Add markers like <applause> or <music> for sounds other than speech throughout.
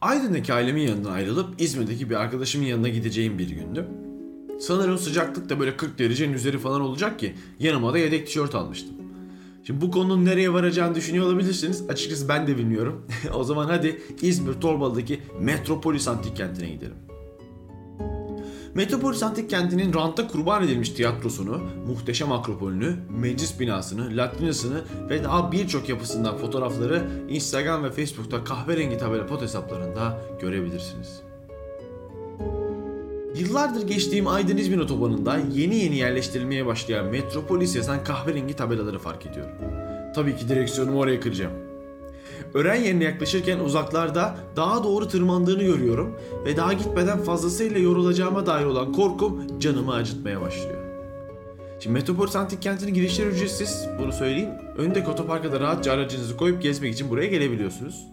Aydın'daki ailemin yanından ayrılıp İzmir'deki bir arkadaşımın yanına gideceğim bir gündü. Sanırım sıcaklık da böyle 40 derecenin üzeri falan olacak ki yanıma da yedek tişört almıştım. Şimdi bu konunun nereye varacağını düşünüyor olabilirsiniz. Açıkçası ben de bilmiyorum. <laughs> o zaman hadi İzmir Torbalı'daki Metropolis Antik Kenti'ne gidelim. Metropolis Antik Kenti'nin ranta kurban edilmiş tiyatrosunu, muhteşem akropolünü, meclis binasını, latrinasını ve daha birçok yapısından fotoğrafları Instagram ve Facebook'ta kahverengi tabela pot hesaplarında görebilirsiniz. Yıllardır geçtiğim Aydın İzmir otobanında yeni yeni yerleştirilmeye başlayan Metropolis yazan kahverengi tabelaları fark ediyorum. Tabii ki direksiyonumu oraya kıracağım. Ören yerine yaklaşırken uzaklarda daha doğru tırmandığını görüyorum ve daha gitmeden fazlasıyla yorulacağıma dair olan korkum canımı acıtmaya başlıyor. Şimdi Metropolis Antik Kenti'nin girişleri ücretsiz, bunu söyleyeyim. Öndeki otoparka rahatça aracınızı koyup gezmek için buraya gelebiliyorsunuz.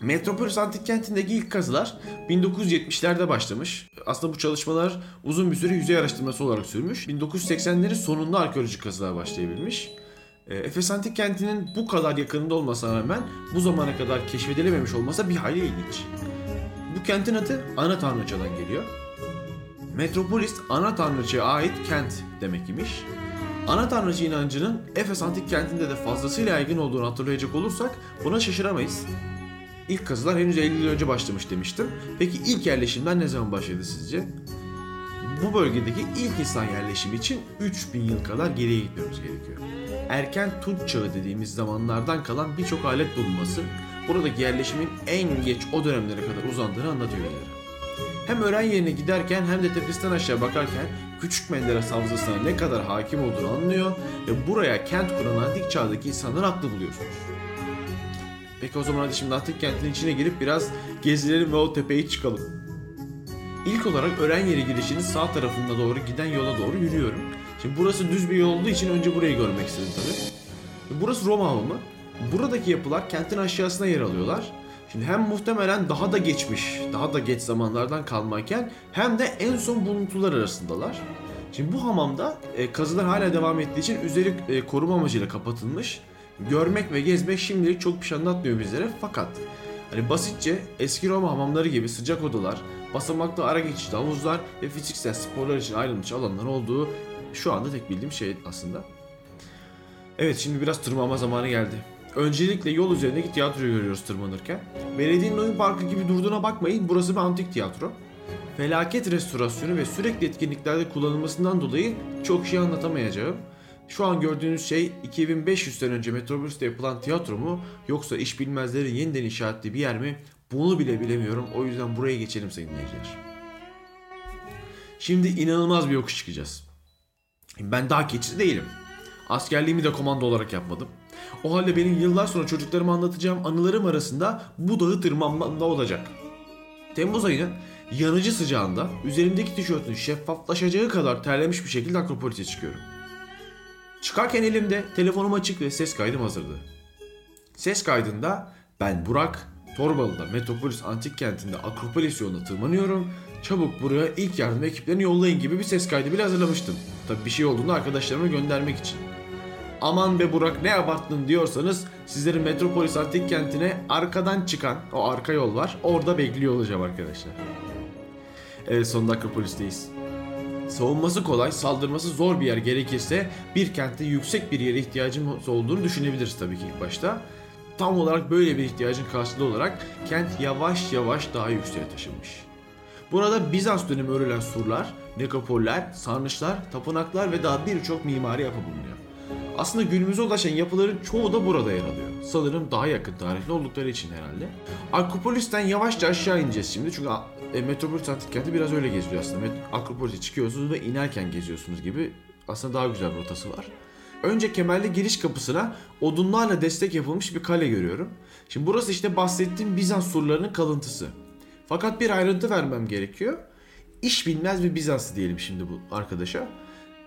Metropolis Antik Kenti'ndeki ilk kazılar 1970'lerde başlamış. Aslında bu çalışmalar uzun bir süre yüzey araştırması olarak sürmüş. 1980'lerin sonunda arkeolojik kazılar başlayabilmiş. E, Efes Antik Kenti'nin bu kadar yakınında olmasına rağmen bu zamana kadar keşfedilememiş olmasa bir hayli ilginç. Bu kentin adı ana tanrıçadan geliyor. Metropolis ana tanrıçaya ait kent demek imiş. Ana tanrıcı inancının Efes Antik Kenti'nde de fazlasıyla yaygın olduğunu hatırlayacak olursak buna şaşıramayız. İlk kazılar henüz 50 yıl önce başlamış demiştim. Peki ilk yerleşimler ne zaman başladı sizce? Bu bölgedeki ilk insan yerleşimi için 3000 yıl kadar geriye gitmemiz gerekiyor. Erken Tunç çağı dediğimiz zamanlardan kalan birçok alet bulunması buradaki yerleşimin en geç o dönemlere kadar uzandığını anlatıyor bizlere. Hem öğren yerine giderken hem de tepesinden aşağı bakarken Küçük Menderes Havzası'na ne kadar hakim olduğunu anlıyor ve buraya kent kuran antik çağdaki insanları haklı buluyorsunuz. Peki o zaman hadi şimdi antik kentin içine girip biraz gezilelim ve o tepeyi çıkalım. İlk olarak öğren yeri girişinin sağ tarafında doğru giden yola doğru yürüyorum. Şimdi burası düz bir yol olduğu için önce burayı görmek istedim tabii. Burası Roma hamamı. Buradaki yapılar kentin aşağısına yer alıyorlar. Şimdi hem muhtemelen daha da geçmiş, daha da geç zamanlardan kalmayken hem de en son buluntular arasındalar. Şimdi bu hamamda e, kazılar hala devam ettiği için üzeri e, koruma amacıyla kapatılmış. Görmek ve gezmek şimdilik çok bir şey anlatmıyor bizlere fakat hani basitçe eski Roma hamamları gibi sıcak odalar, basamaklı ara geçişli havuzlar ve fiziksel sporlar için ayrılmış alanlar olduğu şu anda tek bildiğim şey aslında. Evet şimdi biraz tırmanma zamanı geldi. Öncelikle yol üzerindeki tiyatroyu görüyoruz tırmanırken. Belediyenin oyun parkı gibi durduğuna bakmayın burası bir antik tiyatro. Felaket restorasyonu ve sürekli etkinliklerde kullanılmasından dolayı çok şey anlatamayacağım. Şu an gördüğünüz şey 2500 sene önce Metropolis'te yapılan tiyatro mu yoksa iş bilmezlerin yeniden inşa ettiği bir yer mi? Bunu bile bilemiyorum. O yüzden buraya geçelim sayın dinleyiciler. Şimdi inanılmaz bir yokuş çıkacağız. Ben daha keçisi değilim. Askerliğimi de komando olarak yapmadım. O halde benim yıllar sonra çocuklarıma anlatacağım anılarım arasında bu dağı tırmanmam da olacak. Temmuz ayının yanıcı sıcağında üzerimdeki tişörtün şeffaflaşacağı kadar terlemiş bir şekilde Akropolis'e çıkıyorum. Çıkarken elimde telefonum açık ve ses kaydım hazırdı. Ses kaydında ben Burak, Torbalı'da Metropolis Antik Kenti'nde Akropolis yoluna tırmanıyorum. Çabuk buraya ilk yardım ekiplerini yollayın gibi bir ses kaydı bile hazırlamıştım. Tabi bir şey olduğunda arkadaşlarıma göndermek için. Aman be Burak ne abarttın diyorsanız sizleri Metropolis Antik Kenti'ne arkadan çıkan o arka yol var. Orada bekliyor olacağım arkadaşlar. Evet sonunda Akropolis'teyiz. Savunması kolay, saldırması zor bir yer gerekirse bir kentte yüksek bir yere ihtiyacımız olduğunu düşünebiliriz tabii ki ilk başta. Tam olarak böyle bir ihtiyacın karşılığı olarak kent yavaş yavaş daha yükseğe taşınmış. Burada Bizans dönemi örülen surlar, nekropoller, sarnıçlar, tapınaklar ve daha birçok mimari yapı bulunuyor. Aslında günümüze ulaşan yapıların çoğu da burada yer alıyor. Sanırım daha yakın tarihli oldukları için herhalde. Akropolis'ten yavaşça aşağı ineceğiz şimdi çünkü e, Metropolis Antik Kenti biraz öyle geziliyor aslında. Akropolis'e çıkıyorsunuz ve inerken geziyorsunuz gibi aslında daha güzel bir rotası var. Önce kemerli giriş kapısına odunlarla destek yapılmış bir kale görüyorum. Şimdi burası işte bahsettiğim Bizans surlarının kalıntısı. Fakat bir ayrıntı vermem gerekiyor. İş bilmez bir Bizanslı diyelim şimdi bu arkadaşa.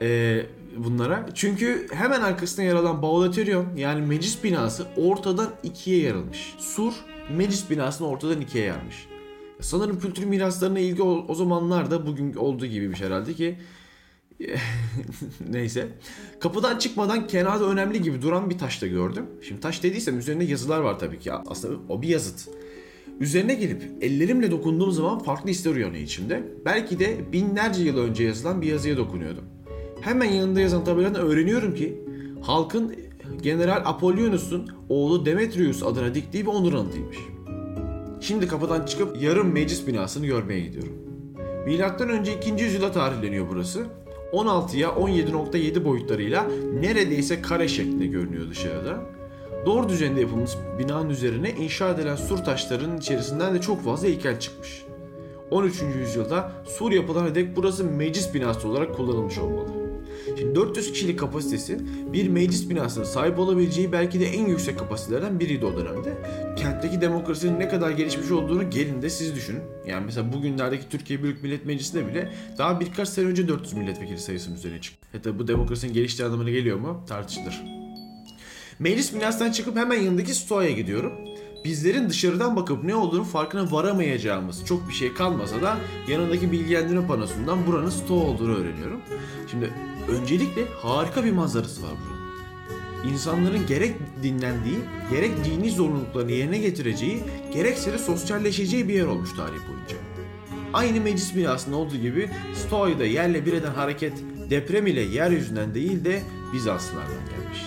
Ee, bunlara. Çünkü hemen arkasında yer alan Baulaterion yani meclis binası ortadan ikiye yarılmış. Sur meclis binasını ortadan ikiye yarmış. Sanırım kültür miraslarına ilgi o, o zamanlarda bugün olduğu gibiymiş herhalde ki <laughs> Neyse. Kapıdan çıkmadan kenarda önemli gibi duran bir taş da gördüm. Şimdi taş dediysem üzerinde yazılar var tabii ki. Aslında o bir yazıt. Üzerine gelip ellerimle dokunduğum zaman farklı hisler uyanıyor içimde. Belki de binlerce yıl önce yazılan bir yazıya dokunuyordum. Hemen yanında yazan tabeladan öğreniyorum ki halkın General Apollonius'un oğlu Demetrius adına diktiği bir onur anıtıymış. Şimdi kapıdan çıkıp yarım meclis binasını görmeye gidiyorum. Milattan önce 2. yüzyıla tarihleniyor burası. 16'ya 17.7 boyutlarıyla neredeyse kare şeklinde görünüyor dışarıda. Doğru düzeninde yapılmış binanın üzerine inşa edilen sur taşlarının içerisinden de çok fazla heykel çıkmış. 13. yüzyılda sur yapılana dek burası meclis binası olarak kullanılmış olmalı. Şimdi 400 kişilik kapasitesi bir meclis binasına sahip olabileceği belki de en yüksek kapasitelerden biriydi o dönemde. Kentteki demokrasinin ne kadar gelişmiş olduğunu gelin de siz düşünün. Yani mesela bugünlerdeki Türkiye Büyük Millet Meclisi'nde bile daha birkaç sene önce 400 milletvekili sayısının üzerine çıktı. Hatta bu demokrasinin geliştiği anlamına geliyor mu tartışılır. Meclis binasından çıkıp hemen yanındaki stoğaya gidiyorum. Bizlerin dışarıdan bakıp ne olduğunu farkına varamayacağımız çok bir şey kalmasa da yanındaki bilgilendirme panosundan buranın stoğu olduğunu öğreniyorum. Şimdi öncelikle harika bir manzarası var buranın. İnsanların gerek dinlendiği, gerek dini zorunluluklarını yerine getireceği, gerekse de sosyalleşeceği bir yer olmuş tarih boyunca. Aynı meclis binasında olduğu gibi Stoa'yı yerle bir eden hareket deprem ile yeryüzünden değil de Bizanslılardan gelmiş.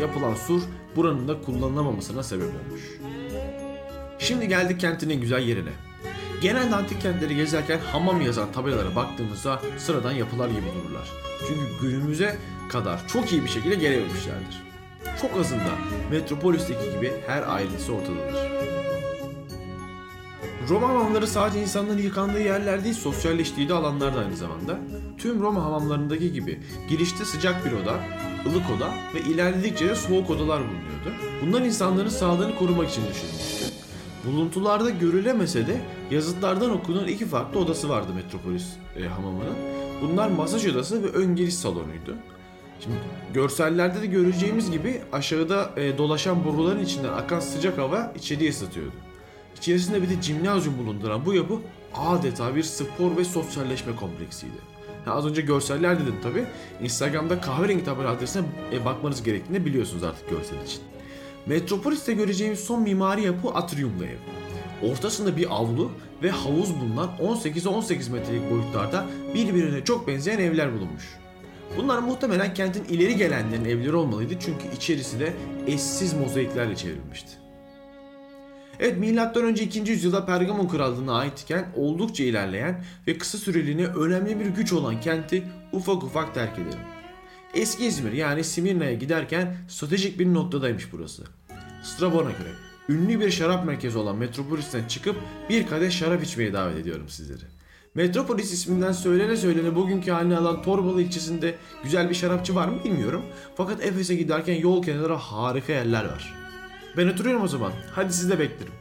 Yapılan sur buranın da kullanılamamasına sebep olmuş. Şimdi geldik kentin en güzel yerine. Genelde antik kentleri gezerken hamam yazan tabelalara baktığımızda sıradan yapılar gibi dururlar. Çünkü günümüze kadar çok iyi bir şekilde gelememişlerdir. Çok azında Metropolis'teki gibi her ayrıntısı ortadadır. Roma hamamları sadece insanların yıkandığı yerler değil, sosyalleştiği de alanlar da aynı zamanda. Tüm Roma hamamlarındaki gibi girişte sıcak bir oda, ılık oda ve ilerledikçe de soğuk odalar bulunuyordu. Bunlar insanların sağlığını korumak için düşünülmüştü. Buluntularda görülemese de yazıtlardan okunan iki farklı odası vardı Metropolis e, hamamının. Bunlar masaj odası ve ön giriş salonuydu. Şimdi görsellerde de göreceğimiz gibi aşağıda e, dolaşan boruların içinden akan sıcak hava içeriye ısıtıyordu. İçerisinde bir de cimnazyum bulunduran bu yapı adeta bir spor ve sosyalleşme kompleksiydi. Ha, az önce görseller dedim tabi. Instagram'da kahverengi tabela adresine e, bakmanız gerektiğini biliyorsunuz artık görsel için. Metropolis'te göreceğimiz son mimari yapı atriumlu ev. Ortasında bir avlu ve havuz bulunan 18'e 18 metrelik boyutlarda birbirine çok benzeyen evler bulunmuş. Bunlar muhtemelen kentin ileri gelenlerin evleri olmalıydı çünkü içerisi de eşsiz mozaiklerle çevrilmişti. Evet milattan önce 2. yüzyılda Pergamon krallığına aitken oldukça ilerleyen ve kısa süreliğine önemli bir güç olan kenti ufak ufak terk edelim. Eski İzmir yani Simirna'ya giderken stratejik bir noktadaymış burası. Strabon'a göre ünlü bir şarap merkezi olan Metropolis'ten çıkıp bir kadeh şarap içmeye davet ediyorum sizleri. Metropolis isminden söylene söylene bugünkü halini alan Torbalı ilçesinde güzel bir şarapçı var mı bilmiyorum. Fakat Efes'e giderken yol kenarı harika yerler var. Ben oturuyorum o zaman. Hadi siz de beklerim.